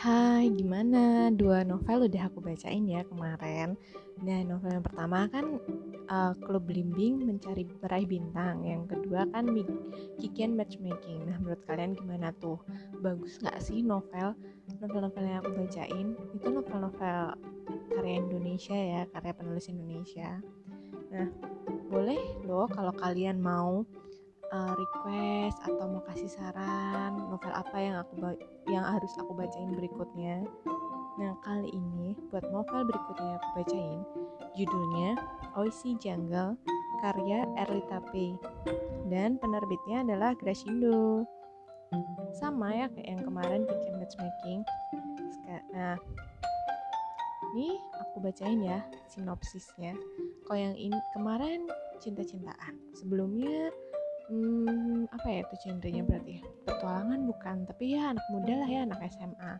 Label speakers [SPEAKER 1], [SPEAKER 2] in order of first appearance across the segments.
[SPEAKER 1] Hai, gimana? Dua novel udah aku bacain ya kemarin. Nah, novel yang pertama kan uh, Klub Blimbing Mencari Meraih Bintang. Yang kedua kan Kikian Matchmaking. Nah, menurut kalian gimana tuh? Bagus nggak sih novel? Novel-novel yang aku bacain itu novel-novel karya Indonesia ya, karya penulis Indonesia. Nah, boleh loh kalau kalian mau uh, request atau mau kasih saran novel apa yang aku yang harus aku bacain berikutnya. Nah, kali ini buat novel berikutnya yang aku bacain, judulnya Oisi Jungle karya Erlita P. Dan penerbitnya adalah Grasindo. Sama ya kayak yang kemarin bikin matchmaking. Nah, ini aku bacain ya sinopsisnya. Kalau yang ini kemarin cinta-cintaan. Sebelumnya hmm, apa ya itu genrenya berarti ya? petualangan bukan tapi ya anak muda lah ya anak SMA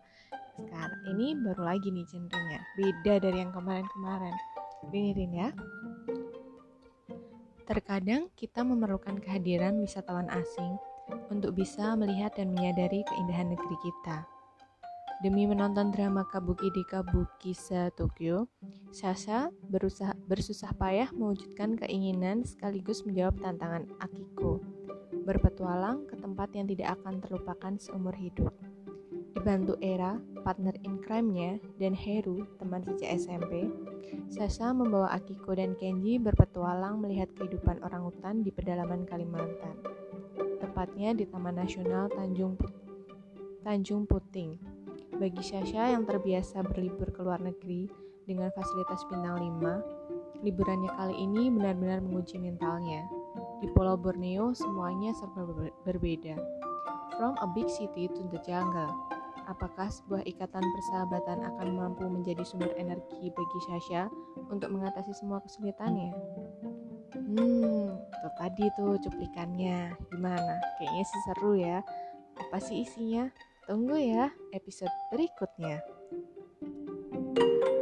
[SPEAKER 1] sekarang ini baru lagi nih genrenya. Beda dari yang kemarin-kemarin. Dengerin ya. Terkadang kita memerlukan kehadiran wisatawan asing untuk bisa melihat dan menyadari keindahan negeri kita Demi menonton drama Kabuki di Kabukisa Tokyo, Sasha berusaha bersusah payah mewujudkan keinginan sekaligus menjawab tantangan Akiko, berpetualang ke tempat yang tidak akan terlupakan seumur hidup. Dibantu Era, partner in crime-nya, dan Heru, teman sejak SMP, Sasha membawa Akiko dan Kenji berpetualang melihat kehidupan orang hutan di pedalaman Kalimantan, tepatnya di Taman Nasional Tanjung Tanjung Puting bagi Sasha yang terbiasa berlibur ke luar negeri dengan fasilitas bintang 5, liburannya kali ini benar-benar menguji mentalnya. Di Pulau Borneo semuanya serba berbeda. From a big city to the jungle. Apakah sebuah ikatan persahabatan akan mampu menjadi sumber energi bagi Sasha untuk mengatasi semua kesulitannya? Hmm, itu tadi tuh cuplikannya. Gimana? Kayaknya sih seru ya. Apa sih isinya? Tunggu ya episode berikutnya. thank you